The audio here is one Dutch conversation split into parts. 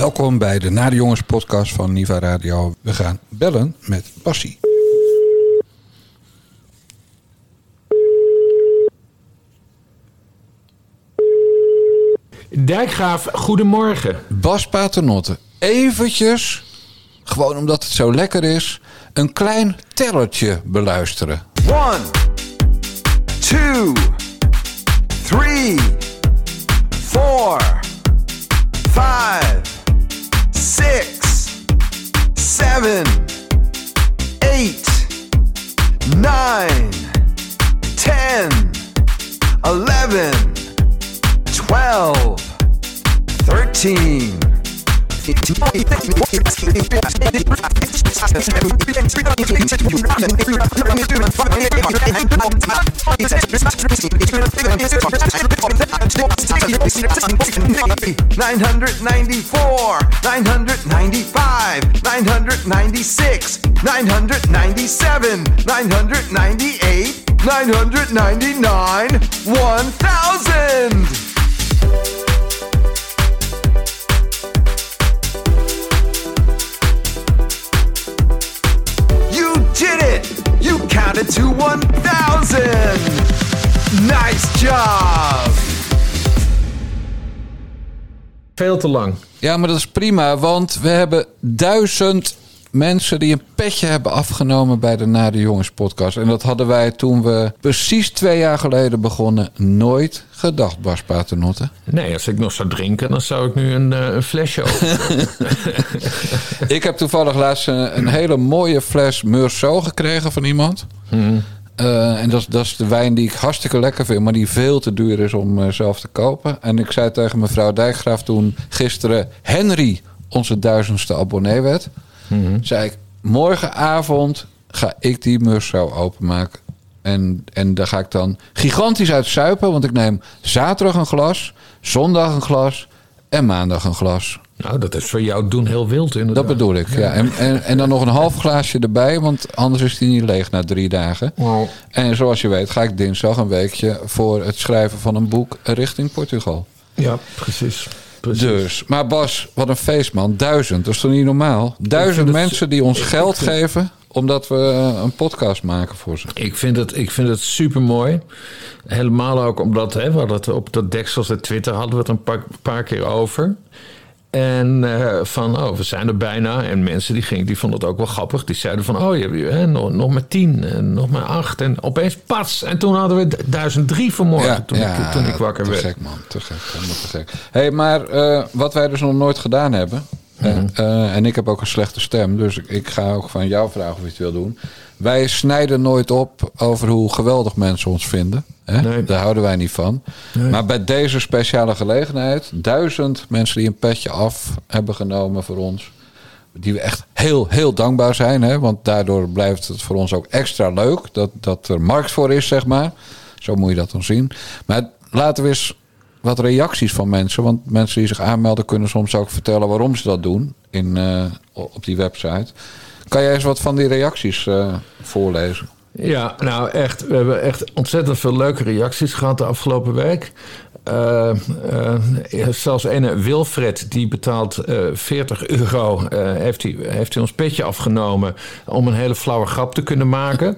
Welkom bij de Nare Jongens podcast van Niva Radio. We gaan bellen met Passie. Dijkgraaf, goedemorgen. Bas Paternotte, eventjes, gewoon omdat het zo lekker is, een klein tellertje beluisteren. One, two, three, four, five, six, seven, eight, nine, ten, eleven, twelve, thirteen. 994, 995, 996, 997, 998, 999, 1000. You did it! You counted to 1000! Nice job! Veel te lang. Ja, maar dat is prima, want we hebben duizend mensen die een petje hebben afgenomen bij de Nare Jongens podcast. En dat hadden wij toen we precies twee jaar geleden begonnen nooit gedacht, Bas Paternotte. Nee, als ik nog zou drinken, dan zou ik nu een, eh, een flesje open. Ik heb toevallig laatst een, een hele mooie fles Meursault gekregen van iemand. Eh, en dat, is- dat is de wijn die ik hartstikke lekker vind, maar die veel te duur is om eh, zelf te kopen. En ik zei tegen mevrouw Dijkgraaf toen gisteren Henry onze duizendste abonnee werd. Zei ik, morgenavond ga ik die Meursault openmaken. En, en daar ga ik dan gigantisch uit suipen, want ik neem zaterdag een glas, zondag een glas en maandag een glas. Nou, dat is voor jou doen heel wild inderdaad. Dat bedoel ik, ja. En, en, en dan nog een half glaasje erbij, want anders is die niet leeg na drie dagen. Wow. En zoals je weet ga ik dinsdag een weekje voor het schrijven van een boek richting Portugal. Ja, precies. precies. Dus, maar Bas, wat een feest man. Duizend, dat is toch niet normaal? Duizend het- mensen die ons geld geven omdat we eh, een podcast maken voor ze. Ik vind het, ik vind het super mooi. Helemaal ook omdat hè, we hadden het op dat deksels de Twitter hadden we het een paar, paar keer over. En eh, van, oh, we zijn er bijna. En mensen die, gingen, die vonden het ook wel grappig. Die zeiden van, oh, je hebt hè, nog, nog maar tien, en nog maar acht. En opeens, pats. En toen hadden we 1003 vanmorgen, toen, ik, toen ik wakker te werd. gek man, te gek, helemaal te gek. hey, maar eh, wat wij dus nog nooit gedaan hebben... Mhm. eh, en ik heb ook een slechte stem, dus ik, ik ga ook van jou vragen of je het wil doen. Wij snijden nooit op over hoe geweldig mensen ons vinden. Hè? Nee. Daar houden wij niet van. Maar bij deze speciale gelegenheid... duizend mensen die een petje af hebben genomen voor ons... die we echt heel, heel dankbaar zijn. Hè? Want daardoor blijft het voor ons ook extra leuk... dat, dat er markt voor is, zeg maar. Zo moet je dat dan zien. Maar laten we eens wat reacties van mensen. Want mensen die zich aanmelden kunnen soms ook vertellen waarom ze dat doen in, eh, op die website. Kan jij eens wat van die reacties eh, voorlezen? Ja, nou echt. We hebben echt ontzettend veel leuke reacties gehad de afgelopen week. Eh, zelfs ene Wilfred, die betaalt eh 40 euro, heeft, hij, heeft hij ons petje afgenomen om een hele flauwe grap te kunnen maken.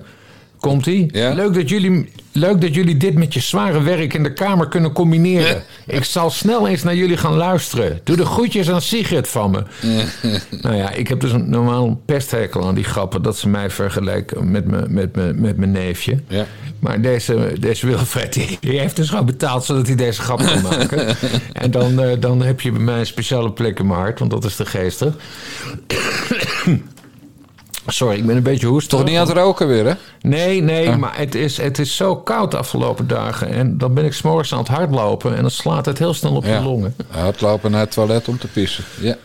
Komt ie? Ja. Leuk, dat jullie, leuk dat jullie dit met je zware werk in de kamer kunnen combineren. Ik zal snel eens naar jullie gaan luisteren. Doe de groetjes aan Sigrid van me. nou ja, ik heb dus een normaal pesthekel aan die grappen... dat ze mij vergelijken met, me, met, me, met mijn neefje. Ja. Maar deze, deze Wilfred, die, die heeft dus gewoon betaald... zodat hij deze grap kan maken. en dan, eh, dan heb je bij mij een speciale plek in mijn hart... want dat is de geestig. Sorry, ik ben een beetje hoestig. Toch niet aan het roken weer, hè? Nee, nee, maar het is, het is zo koud de afgelopen dagen. En dan ben ik s'morgens aan het hardlopen en dan slaat het heel snel op je longen. Hardlopen naar het toilet om te pissen. Ja.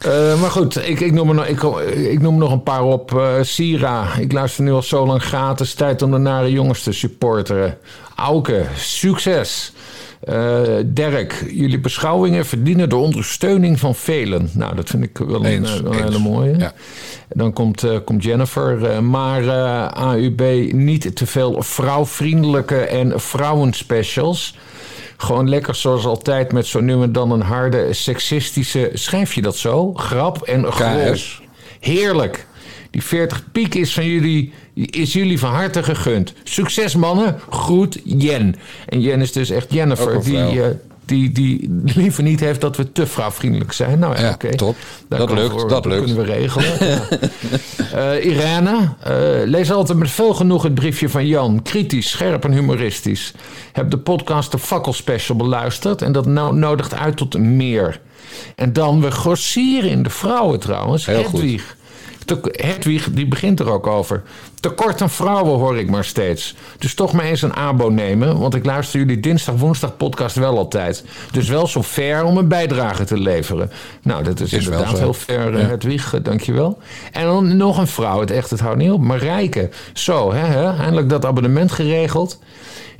Eh, maar goed, ik, ik, noem er nog, ik, ik noem nog een paar op. Eh, Sira, ik luister nu al zo lang gratis. Tijd om de nare jongens te supporteren. Auke, succes. Eh, Dirk, jullie beschouwingen verdienen de ondersteuning van velen. Nou, dat vind ik wel een, Eens, eh, wel een eens. hele mooie. Ja. Dan komt, eh, komt Jennifer. maar AUB niet te veel vrouwvriendelijke en vrouwenspecials. Gewoon lekker zoals altijd met zo nu en dan een harde seksistische... Schrijf je dat zo? Grap en gros. Heerlijk. Die 40 piek is van jullie, is jullie van harte gegund. Succes mannen. Groet Jen. En Jen is dus echt Jennifer. Die, eh, die, die liever niet heeft dat we te vrouwvriendelijk zijn. Nou ja, Ja, oké. top. Daar Dat lukt, voor- dat lukt. kunnen we regelen. Ja. Eh, Irene, eh, lees altijd met veel genoeg het briefje van Jan. Kritisch, scherp en humoristisch. Heb de podcast de Fakkel Special beluisterd en dat nou nodigt uit tot meer. En dan, we grossieren in de vrouwen trouwens. Heel goed. Te- Hedwig, die begint er ook over. Tekort aan vrouwen hoor ik maar steeds. Dus toch maar eens een abo nemen. Want ik luister jullie dinsdag, woensdag podcast wel altijd. Dus wel zo fair om een bijdrage te leveren. Nou, dat is, inderdaad heel fair, eh, Ja. Hedwig. Dankjewel. En dan nog een vrouw. Het echt, het houdt niet op. Marijke. Zo, hè, hè, eindelijk dat abonnement geregeld.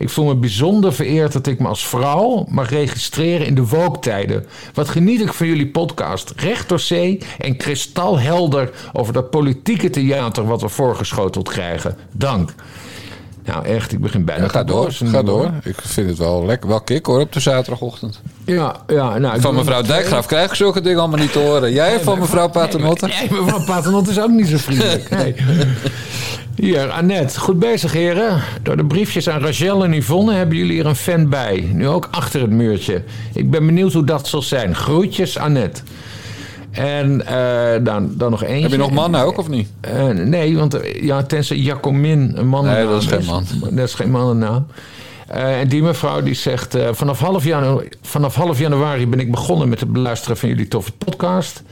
Ik voel me bijzonder vereerd dat ik me als vrouw mag registreren in de wooktijden. Wat geniet ik van jullie podcast. Recht door zee en kristalhelder over dat politieke theater wat we voorgeschoteld krijgen. Dank. Nou echt, ik begin bijna Ja, ga door, ga door. Ik vind het wel lekker. Wel kick hoor, op de zaterdagochtend. Ja, ja, nou, Van mevrouw Dijkgraaf krijg ik zulke dingen allemaal niet te horen. Jij van mevrouw Paternotte? Nee, mevrouw Paternotte is ook niet zo vriendelijk. Nee. Hier, Annette. Goed bezig, heren. Door de briefjes aan Rachel en Yvonne hebben jullie hier een fan bij. Nu ook achter het muurtje. Ik ben benieuwd hoe dat zal zijn. Groetjes, Annette. En eh, dan, dan nog eentje. Heb je nog mannen ook of niet? Eh, nee, want eh, ja, tenzij Jacomin een man. Nee, dat is geen man. Dat is geen mannennaam. Eh en die mevrouw die zegt... vanaf, half januari, vanaf half januari ben ik begonnen met het beluisteren van jullie toffe podcast.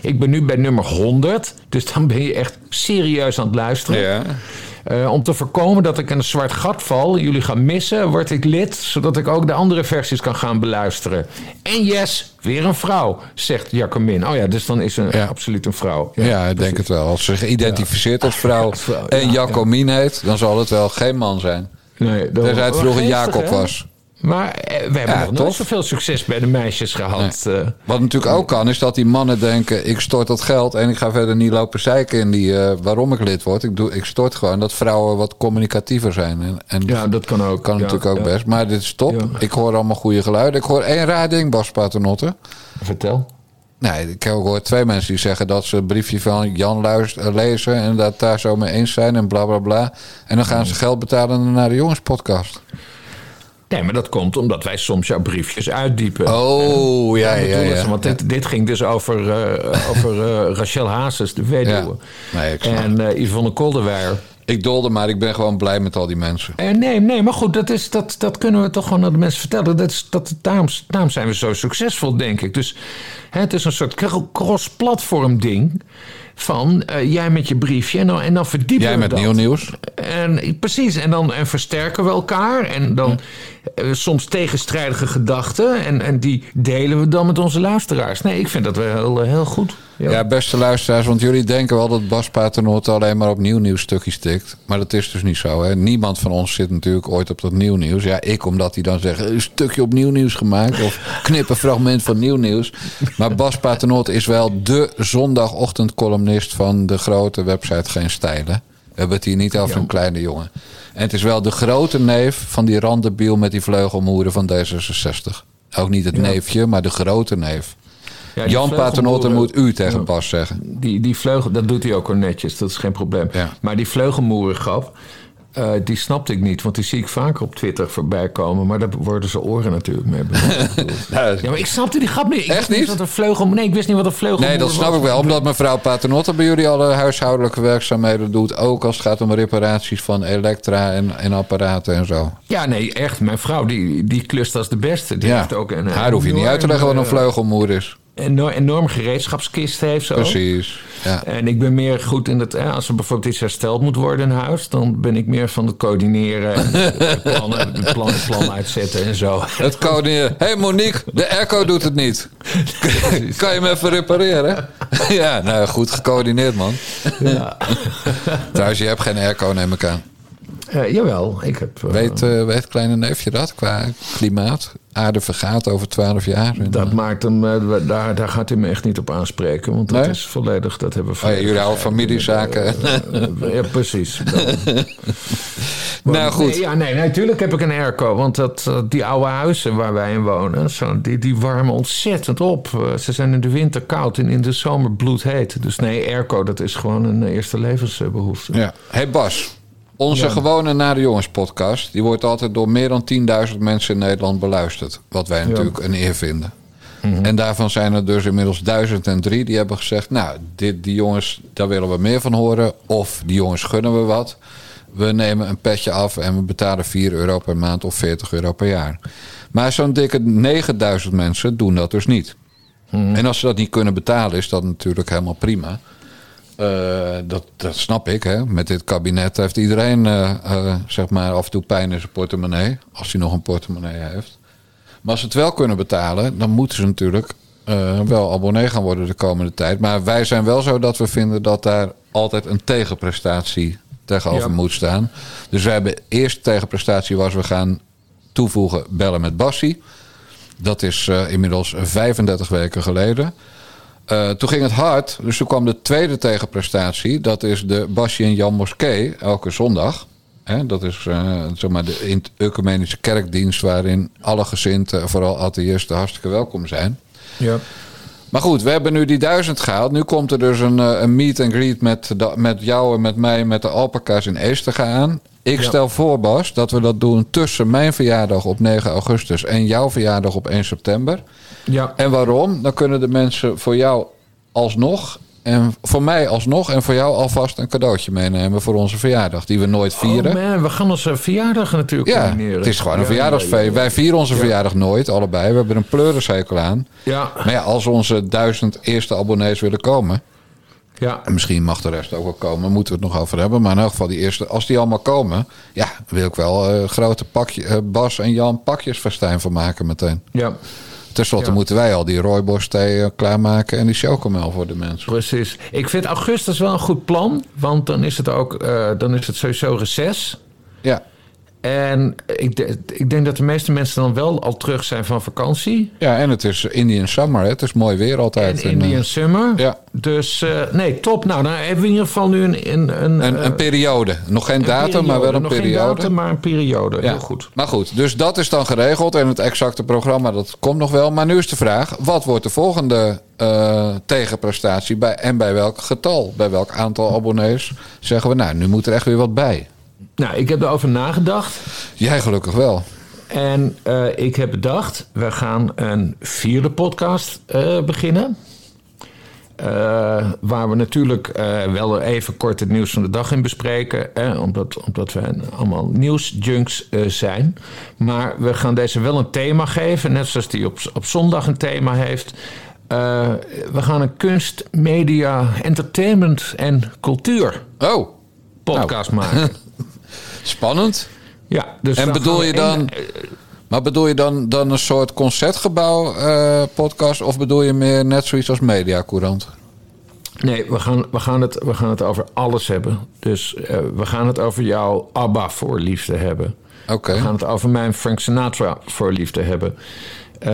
Ik ben nu bij nummer 100. Dus dan ben je echt serieus aan het luisteren. Ja. Eh, om te voorkomen dat ik in een zwart gat val jullie gaan missen, word ik lid, zodat ik ook de andere versies kan gaan beluisteren. En yes, weer een vrouw, zegt Jacomin. Oh ja, dus dan is ze Ja. absoluut een vrouw. Ja, ik denk het wel. Als ze geïdentificeerd als vrouw en ja, Jacomien heet, dan zal het wel geen man zijn. Nee, dat Tenzij het vroeger Jacob was. Maar eh, we hebben Ja, nog nooit zoveel succes bij de meisjes gehad. eh. Wat natuurlijk ook kan, is dat die mannen denken: ik stort dat geld en ik ga verder niet lopen zeiken in die, eh, waarom ik lid word. Ik, doe, ik stort gewoon dat vrouwen wat communicatiever zijn. En, en ja, dat kan ook. kan Ja, natuurlijk ook ja. best. Maar dit is top. Ja. Ik hoor allemaal goede geluiden. Ik hoor één raar ding, Bas Paternotte. Vertel. Nee, ik hoor twee mensen die zeggen dat ze een briefje van Jan luisteren, lezen en dat daar zo mee eens zijn en bla bla bla. En dan gaan ze geld betalen naar de jongenspodcast. Nee, maar dat komt omdat wij soms jouw briefjes uitdiepen. Oh, ja, ja, Want dit, dit ging dus over, eh, over eh, Rachel Hazes, de weduwe. Ja. Nee, en eh, Yvonne Kolderweijer. Ik dolde, maar ik ben gewoon blij met al die mensen. Eh, nee, nee, maar goed, dat, is, dat, dat kunnen we toch gewoon aan de mensen vertellen. Dat is, dat, daarom, daarom zijn we zo succesvol, denk ik. Dus hè, het is een soort cro- cross-platform ding. Van jij met je briefje en dan, en dan verdiepen Jij we met dat. nieuw nieuws. En, precies, en dan en versterken we elkaar. En dan eh, soms tegenstrijdige gedachten. En, en die delen we dan met onze luisteraars. Nee, ik vind dat wel heel, eh, heel goed. Ja. beste luisteraars, want jullie denken wel dat Bas Paternotte alleen maar op nieuw nieuws stukjes tikt. Maar dat is dus niet zo. Hè? Niemand van ons zit natuurlijk ooit op dat nieuw nieuws. Ja, ik omdat hij dan zegt, een stukje op nieuw nieuws gemaakt. Of knip een fragment van nieuw nieuws. Maar Bas Paternotte is wel de zondagochtendcolumnist van de grote website Geen Stijlen. We hebben het hier niet over een kleine jongen. En het is wel de grote neef van die randebiel met die vleugelmoeren van D66. Ook niet het neefje, maar de grote neef. Ja, Jan Paternotte moet u tegen. Bas zeggen. Die, die vleugel, dat doet hij ook wel netjes, dat is geen probleem. Ja. Maar die vleugelmoerengrap, eh, die snapte ik niet. Want die zie ik vaker op Twitter voorbij komen. Maar daar worden zijn oren natuurlijk mee bedoeld. Ja, maar ik snapte die grap niet. Ik Echt niet? Wat een vleugel, nee, ik wist niet wat een vleugelmoer Nee, dat snap was. ik wel. Omdat mevrouw Paternotte bij jullie alle huishoudelijke werkzaamheden doet. Ook als het gaat om reparaties van elektra en, en apparaten en zo. Ja, nee, echt. Mijn vrouw, die, die klust als de beste. Die Ja, heeft ook een, haar hoef je niet uit te leggen wat een vleugelmoer is. Een enorm gereedschapskist heeft ook. Precies. Ja. En ik ben meer goed in eh, Als er bijvoorbeeld iets hersteld moet worden in huis... dan ben ik meer van het coördineren... en het plannen, het plan, het plan uitzetten en zo. Het coördineren. Hé hey Monique, de airco doet het niet. kan je hem even repareren? ja, nou goed gecoördineerd man. Trouwens, je hebt geen airco neem ik aan. Eh, jawel, ik heb... eh, Weet, eh, weet kleine neefje dat qua klimaat? Aarde vergaat over twaalf jaar. En, dat maakt hem, daar, daar gaat hij me echt niet op aanspreken. Want dat Nee? is volledig, dat hebben we oh ja, jullie houden familiezaken. Ja, precies. nou goed. Nee, ja, nee, natuurlijk heb ik een airco. Want dat, die oude huizen waar wij in wonen, zo, die, die warmen ontzettend op. Ze zijn in de winter koud en in de zomer bloedheet. Dus nee, airco, dat is gewoon een eerste levensbehoefte. Ja. Hey Bas, onze Ja. gewone Naar de Jongens podcast... die wordt altijd door meer dan 10.000 mensen in Nederland beluisterd. Wat wij natuurlijk een eer vinden. Mhm. En daarvan zijn er dus inmiddels 1003 die hebben gezegd... nou, dit, die jongens, daar willen we meer van horen. Of die jongens gunnen we wat. We nemen een petje af en we betalen 4 euro per maand of 40 euro per jaar. Maar zo'n dikke 9000 mensen doen dat dus niet. En als ze dat niet kunnen betalen, is dat natuurlijk helemaal prima. Eh, dat, dat snap ik. Hè. Met dit kabinet heeft iedereen eh, eh, zeg maar af en toe pijn in zijn portemonnee. Als hij nog een portemonnee heeft. Maar als ze het wel kunnen betalen, dan moeten ze natuurlijk wel abonnee gaan worden de komende tijd. Maar wij zijn wel zo dat we vinden dat daar altijd een tegenprestatie tegenover Ja. moet staan. Dus we hebben eerst tegenprestatie was we gaan toevoegen bellen met Bassie. Dat is inmiddels 35 weken geleden. Eh, toen ging het hard, dus toen kwam de tweede tegenprestatie. Dat is de Basje en Jan Moskee, elke zondag. Hè, dat is eh, zeg maar de ecumenische kerkdienst... waarin alle gezinten, vooral atheïsten, hartstikke welkom zijn. Ja. Maar goed, we hebben nu die duizend gehaald. Nu komt er dus een, eh, een meet and greet met, met jou en met mij... met de alpaca's in Eestega aan. Ik Ja. stel voor, Bas, dat we dat doen tussen mijn verjaardag op 9 augustus... en jouw verjaardag op 1 september. Ja. En waarom? Dan kunnen de mensen voor jou alsnog en voor mij alsnog en voor jou alvast een cadeautje meenemen voor onze verjaardag, die we nooit vieren. Oh man, we gaan onze verjaardag natuurlijk ja, combineren. het is gewoon een Ja, verjaardagsfeest. ja, ja. Wij vieren onze verjaardag nooit, allebei. We hebben een pleurishekel aan. Ja, Maar ja, als onze duizend eerste abonnees willen komen, ja. en misschien mag de rest ook wel komen, moeten we het nog over hebben. Maar in elk geval die eerste, als die allemaal komen, ja, wil ik wel eh, grote pakje, eh, Bas en Jan pakjesfestijn van maken meteen. ja. Ten slotte Ja. moeten wij al die rooibos thee eh, klaarmaken en die chocomel voor de mensen. Precies. Ik vind augustus wel een goed plan, want dan is het ook eh, dan is het sowieso reces. Ja, En ik, ik denk dat de meeste mensen dan wel al terug zijn van vakantie. ja en het is Indian Summer, hè? het is mooi weer altijd. En En, Indian eh, Summer. ja. Dus eh, nee, top. Nou, dan hebben we in ieder geval nu een... Een, een, een, eh, een periode. Nog geen een datum, maar wel periode. een Nog geen periode. datum, maar een periode. Ja. Heel goed. Maar goed, dus dat is dan geregeld. En het exacte programma, dat komt nog wel. Maar nu is de vraag, wat wordt de volgende eh, tegenprestatie? Bij, en bij welk getal? Bij welk aantal abonnees zeggen we, nou, nu moet er echt weer wat bij. Nou, ik heb erover nagedacht. Jij gelukkig wel. En eh, ik heb bedacht, we gaan een vierde podcast eh, beginnen. Eh, waar we natuurlijk wel even kort het nieuws van de dag in bespreken. Hè, omdat, omdat we allemaal nieuwsjunks zijn. Maar we gaan deze wel een thema geven. Net zoals die op, op zondag een thema heeft. We gaan een kunst, media, entertainment en cultuur Oh, podcast maken. spannend. Ja, dus En bedoel je dan... Maar bedoel je dan, dan een soort concertgebouw eh, podcast... of bedoel je meer net zoiets als Mediacourant? Nee, we gaan, we, gaan het, we gaan het over alles hebben. Dus eh, we gaan het over jouw ABBA-voorliefde hebben. Oké. We gaan het over mijn Frank Sinatra-voorliefde hebben. Eh,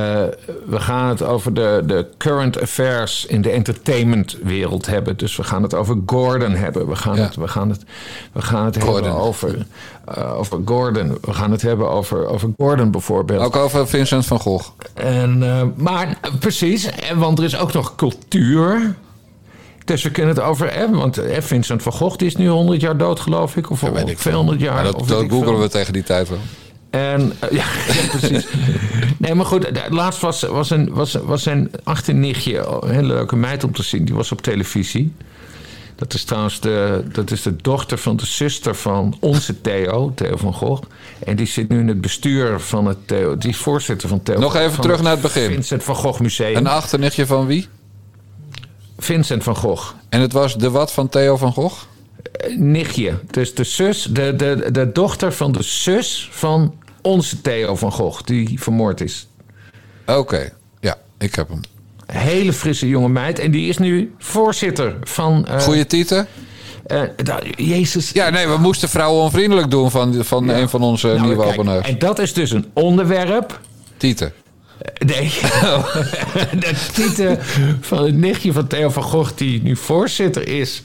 we gaan het over de, de current affairs in de entertainmentwereld hebben. Dus we gaan het over Gordon hebben. We gaan Ja. het, we gaan het, we gaan het Gordon. hebben over, eh, over Gordon. We gaan het hebben over, over Gordon bijvoorbeeld. Ook over Vincent van Gogh. En, eh, maar precies, en, want er is ook nog cultuur. Dus we kunnen het over. Want Vincent van Gogh die is nu 100 jaar dood, geloof ik. Of Ja, weet al ik veel. 200 jaar. Maar dat, of dat googelen we tegen die tijd wel. En, eh, ja, precies. nee, maar goed. Laatst was, was, een, was, was zijn achternichtje, een hele leuke meid om te zien. Die was op televisie. Dat is trouwens de, dat is de dochter van de zuster van onze Theo, Theo van Gogh. En die zit nu in het bestuur van het Theo. Die is voorzitter van Theo. Nog even terug naar het begin. Vincent van Gogh Museum. Een achternichtje van wie? Vincent van Gogh. En het was de wat van Theo van Gogh? Eh, Nichtje. Dus de zus, de, de, de dochter van de zus van onze Theo van Gogh, die vermoord is. Oké, ja, ik heb hem. Hele frisse jonge meid. En die is nu voorzitter van. eh, Goeie titel? Eh, Jezus. Ja, nee, we moesten vrouwen onvriendelijk doen van, van een van onze Nou, nieuwe abonnees. En dat is dus een onderwerp. Tieten. Nee. de titel van het nichtje van Theo van Gogh, die nu voorzitter is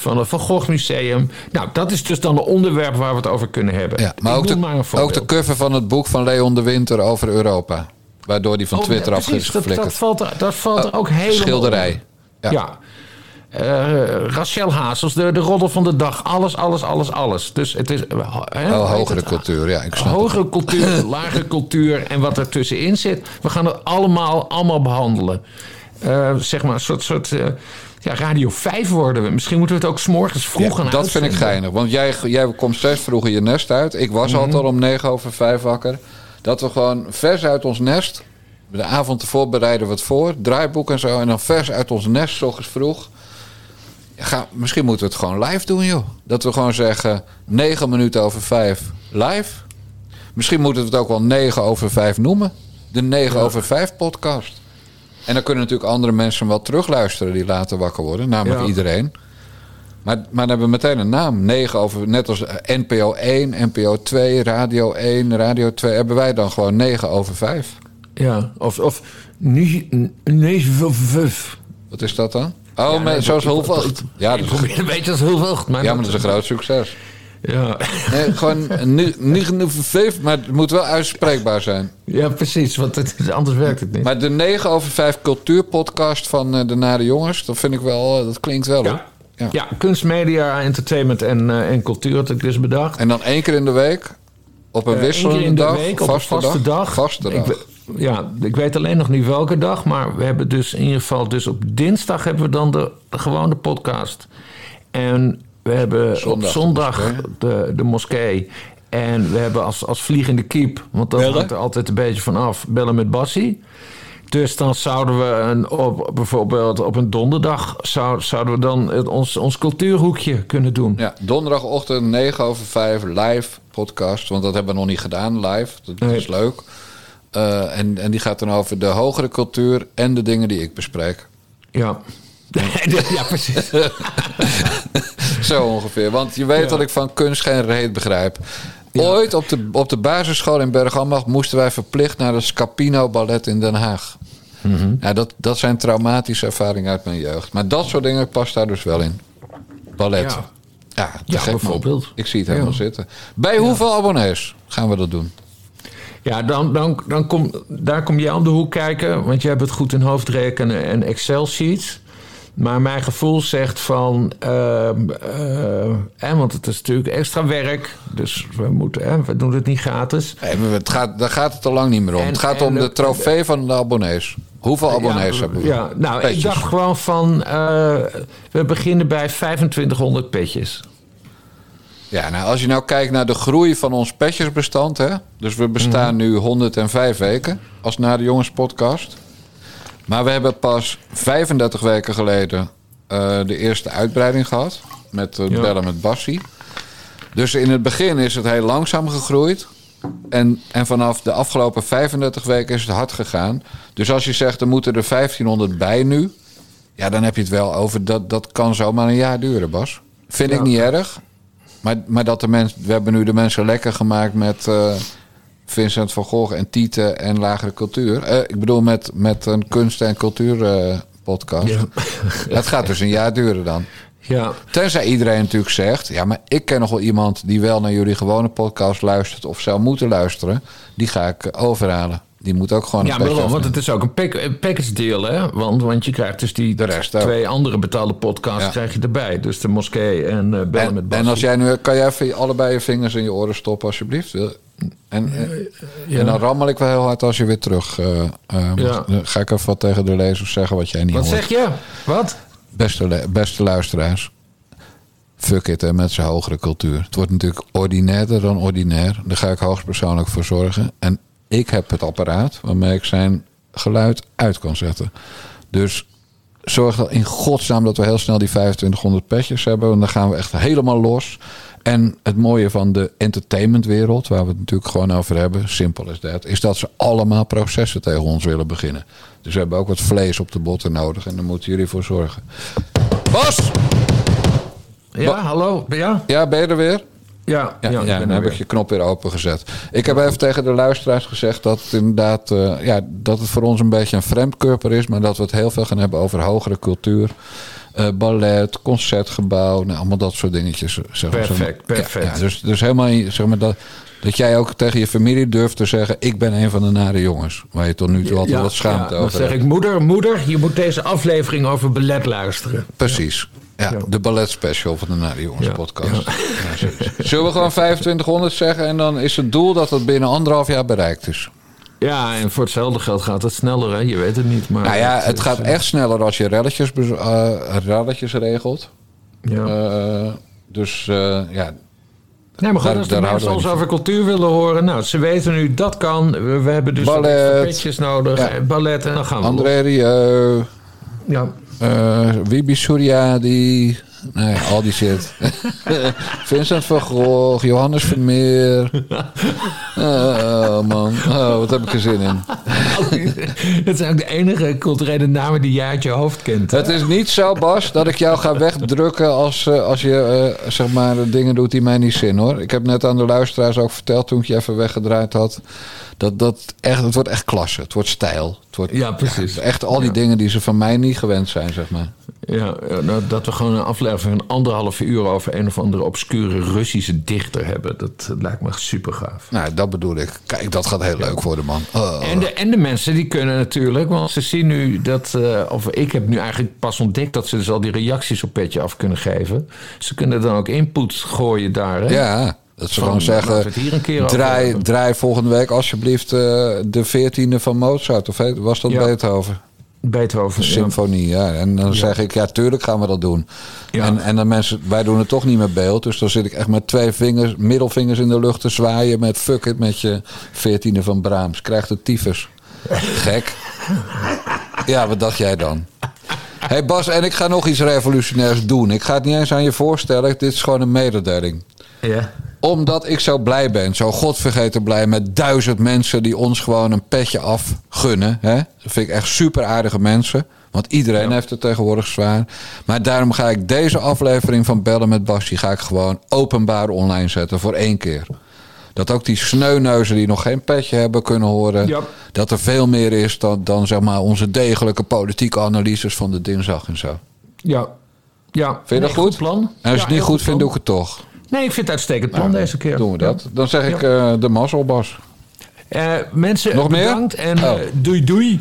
van het Van Gogh Museum. Nou, dat is dus dan een onderwerp waar we het over kunnen hebben. Ja, maar ook de, maar ook de cover van het boek van Leon de Winter over Europa. Waardoor die van Oh, Twitter ja, af is precies, dat, dat valt er, dat valt er Oh, ook helemaal schilderij. Ja. Ja. Eh, Rachel Hazels, de, de roddel van de dag. Alles, alles, alles, alles. Dus het is... eh, hè, Oh, hogere het? cultuur, ja, ik snap het. Hogere cultuur, lagere cultuur en wat er tussenin zit. We gaan het allemaal, allemaal behandelen. Eh, zeg maar een soort... soort ja, Radio 5 worden we. Misschien moeten we het ook s'morgens vroeg gaan Ja, dat vind ik geinig. Want jij, jij komt steeds vroeger je nest uit. Ik was Mhm. altijd al om negen over vijf wakker. Dat we gewoon vers uit ons nest... De avond ervoor bereiden we het voor. Draaiboek en zo. En dan vers uit ons nest, s ochtends vroeg. Ga, misschien moeten we het gewoon live doen, joh. Dat we gewoon zeggen... negen minuten over vijf live. Misschien moeten we het ook wel negen over vijf noemen. De negen over vijf podcast. En dan kunnen natuurlijk andere mensen wel terugluisteren... die later wakker worden. Namelijk Ja. iedereen. Maar, maar dan hebben we meteen een naam. 9 over, net als eh, NPO 1, NPO 2, Radio 1, Radio 2. Hebben wij dan gewoon 9 over 5. Ja, of... of nee, nee, vijf. Wat is dat dan? Oh, Ja, nee, zoals ik- Ja, dat is, probeer een beetje als heel veel. Maar ja, maar dat is een groot succes. Ja. Nee, gewoon 9 over 5, maar het moet wel uitspreekbaar zijn. ja, precies. Want het, anders werkt het niet. Maar de 9 over 5 cultuurpodcast van eh, de Nare Jongens, dat vind ik wel, eh, dat klinkt wel hoor. Ja. Ja. Ja, kunst, media, entertainment en, eh, en cultuur had ik dus bedacht. En dan één keer in de week, op een één wisselende keer in de dag, week, op vaste, een vaste dag. Vaste Ik dag. we- ja, ik weet alleen nog niet welke dag, maar we hebben dus in ieder geval... Dus op dinsdag hebben we dan de, de gewone podcast. En we hebben Zondag op zondag de, de moskee. En we hebben als, als vliegende kiep, want dat hangt er altijd een beetje van af, bellen met Bassie. Dus dan zouden we een, op, bijvoorbeeld op een donderdag... Zou, zouden we dan het, ons, ons cultuurhoekje kunnen doen. Ja, donderdagochtend 9 over 5 live podcast. Want dat hebben we nog niet gedaan live. Dat Nee. is leuk. Eh, en, en die gaat dan over de hogere cultuur en de dingen die ik bespreek. Ja. ja, precies. Zo ongeveer. Want je weet Ja. dat ik van kunst geen reet begrijp. Ooit op de, op de basisschool in Bergambacht moesten wij verplicht naar het Scapino Ballet in Den Haag. Mhm. ja, dat, dat zijn traumatische ervaringen uit mijn jeugd. Maar dat soort dingen past daar dus wel in. Ballet. Ja. Ja, Ja, man. bijvoorbeeld. Ik zie het helemaal zitten. Bij hoeveel abonnees gaan we dat doen? Ja, dan, dan, dan kom, daar kom jij om de hoek kijken, want je hebt het goed in hoofdrekenen en Excel-sheets. Maar mijn gevoel zegt van, ehm, eh, want het is natuurlijk extra werk, dus we, moeten, we doen het niet gratis. Het gaat, daar gaat het al lang niet meer om. En- het gaat om de, de- trofee van de abonnees. Hoeveel abonnees ja, hebben we? Ja, nou, ik dacht gewoon van, eh, we beginnen bij 2500 petjes. Ja, nou, als je nou kijkt naar de groei van ons petjesbestand... Hè? dus we bestaan Mhm. nu 105 weken als Na de Jongens podcast. Maar we hebben pas 35 weken geleden eh, de eerste uitbreiding gehad... met uh, Ja. bellen met Bassie. Dus in het begin is het heel langzaam gegroeid... En, en vanaf de afgelopen 35 weken is het hard gegaan. Dus als je zegt, er moeten er 1500 bij nu... ja, dan heb je het wel over... dat, dat kan zomaar een jaar duren, Bas. Vind ik niet erg. Maar, maar dat de mensen, we hebben nu de mensen lekker gemaakt met eh, Vincent van Gogh en Tieten en lagere cultuur. Eh, ik bedoel met, met een kunst- en cultuurpodcast. podcast. Ja. Het gaat dus een jaar duren dan. Ja, Tenzij iedereen natuurlijk zegt... ja, maar ik ken nog wel iemand die wel naar jullie gewone podcast luistert... of zou moeten luisteren. Die ga ik overhalen. Die moet ook gewoon een ja maar wel, want het is ook een, pack, een package deal, hè? Want, want je krijgt dus die De rest ook. twee andere betaalde podcasts Ja. krijg je erbij. Dus de moskee en eh, bellen met Bas. en als jij nu... Kan jij even allebei je vingers in je oren stoppen alsjeblieft? En, en, ja. en dan rammel ik wel heel hard als je weer terug... eh, eh, Ja. Dan ga ik even wat tegen de lezers zeggen wat jij niet Wat hoort. zeg je? Wat? Beste, beste luisteraars. Fuck it, hè, met zijn hogere cultuur. Het wordt natuurlijk ordinairder dan ordinair. Daar ga ik hoogstpersoonlijk voor zorgen. En ik heb het apparaat waarmee ik zijn geluid uit kan zetten. Dus zorg dat in godsnaam dat we heel snel die 2500 petjes hebben. Want dan gaan we echt helemaal los. En het mooie van de entertainmentwereld, waar we het natuurlijk gewoon over hebben, simpel is dat, is dat ze allemaal processen tegen ons willen beginnen. Dus we hebben ook wat vlees op de botten nodig en daar moeten jullie voor zorgen. Bas! Ja, hallo. Ja, Ja, ben je er weer? Ja, Ja, ja, dan heb weer. ik je knop weer opengezet. Ik heb even tegen de luisteraars gezegd dat het inderdaad eh, ja, dat het voor ons een beetje een vreemdkörper is, maar dat we het heel veel gaan hebben over hogere cultuur. Eh, ballet, concertgebouw, nou, allemaal dat soort dingetjes. Zeg maar. Perfect, perfect. Ja, dus, dus helemaal zeg maar dat, dat jij ook tegen je familie durft te zeggen: Ik ben een van de nare jongens. Waar je tot nu toe altijd wat schaamte dan over zeg hebt. ik, moeder, moeder, je moet deze aflevering over ballet luisteren. Precies. Ja, de ballet special van de Nare Jongens podcast. Zullen we gewoon 2500 zeggen en dan is het doel dat het binnen anderhalf jaar bereikt is? Ja, en voor hetzelfde geld gaat het sneller, hè? Je weet het niet, maar... Nou ja, het gaat eh, echt sneller als je relletjes, eh, relletjes regelt. Ja. Eh, dus ja, Nee, maar goed, Daar- als de mensen ons over cultuur willen horen... Nou, ze weten nu, dat kan. We, we hebben dus Ballet. petjes nodig. Ja. Ballet, en dan gaan we André Rieu. Ja. Eh Wibi Suryadi, nee, al die shit. Vincent van Gogh, Johannes Vermeer. Oh man, oh, wat heb ik er zin in. Dat zijn ook de enige culturele namen die jij uit je hoofd kent. Het is niet zo, Bas, dat ik jou ga wegdrukken als, eh, als je eh, zeg maar dingen doet die mij niet zin hoor. Ik heb net aan de luisteraars ook verteld toen ik je even weggedraaid had. Dat, dat echt, het wordt echt klasse. Het wordt stijl. Het wordt, Ja, precies. echt al die Ja. dingen die ze van mij niet gewend zijn, zeg maar. Ja, nou, dat we gewoon een aflevering van anderhalve uur over een of andere obscure Russische dichter hebben. Dat lijkt me super gaaf. Nou, dat bedoel ik. Kijk, dat gaat heel leuk worden, man. Oh. En de, en de mensen die kunnen natuurlijk, want ze zien nu dat, eh, of ik heb nu eigenlijk pas ontdekt dat ze dus al die reacties op petje af kunnen geven. Ze kunnen dan ook input gooien daar. Hè? Ja, dat ze gewoon zeggen... draai, draai volgende week alsjeblieft eh, de veertiende van Mozart. Of was dat Ja. Beethoven? Beethoven. Symfonie, ja. En dan zeg ik, ja, tuurlijk gaan we dat doen. Ja. En, en dan mensen, wij doen het toch niet met beeld. Dus dan zit ik echt met twee vingers, middelvingers in de lucht te zwaaien met fuck it met je veertiende van Brahms. Krijgt de tyfus. Gek. Ja, wat dacht jij dan? Hé hey Bas, en ik ga nog iets revolutionairs doen. Ik ga het niet eens aan je voorstellen. Dit is gewoon een mededeling Ja. Omdat ik zo blij ben, zo godvergeten blij met duizend mensen die ons gewoon een petje af gunnen. Hè? Dat vind ik echt super aardige mensen. Want iedereen Ja. heeft het tegenwoordig zwaar. Maar daarom ga ik deze aflevering van Bellen met Bas... die ga ik gewoon openbaar online zetten voor één keer. Dat ook die sneuneuzen die nog geen petje hebben kunnen horen... Ja. dat er veel meer is dan, dan zeg maar onze degelijke politieke analyses van de dinsdag en zo. Ja. ja. Vind je Nee, dat goed? plan. En als je Ja, het niet heel goed vindt, doe ik het toch. Nee, ik vind het uitstekend plan deze keer. Doen we dat. Dan zeg ik eh, de mazzel, Bas. Eh, mensen, Nog meer? bedankt en Oh. eh, doei doei.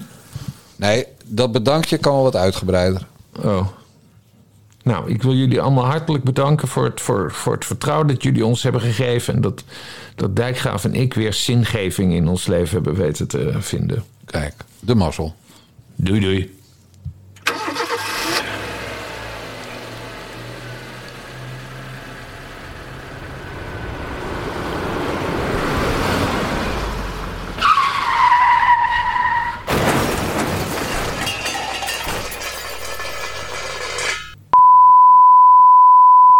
Nee, dat bedankje kan wel wat uitgebreider. Oh. Nou, ik wil jullie allemaal hartelijk bedanken voor het, voor, voor het vertrouwen dat jullie ons hebben gegeven. En dat, dat Dijkgraaf en ik weer zingeving in ons leven hebben weten te vinden. Kijk, de mazzel. Doei doei.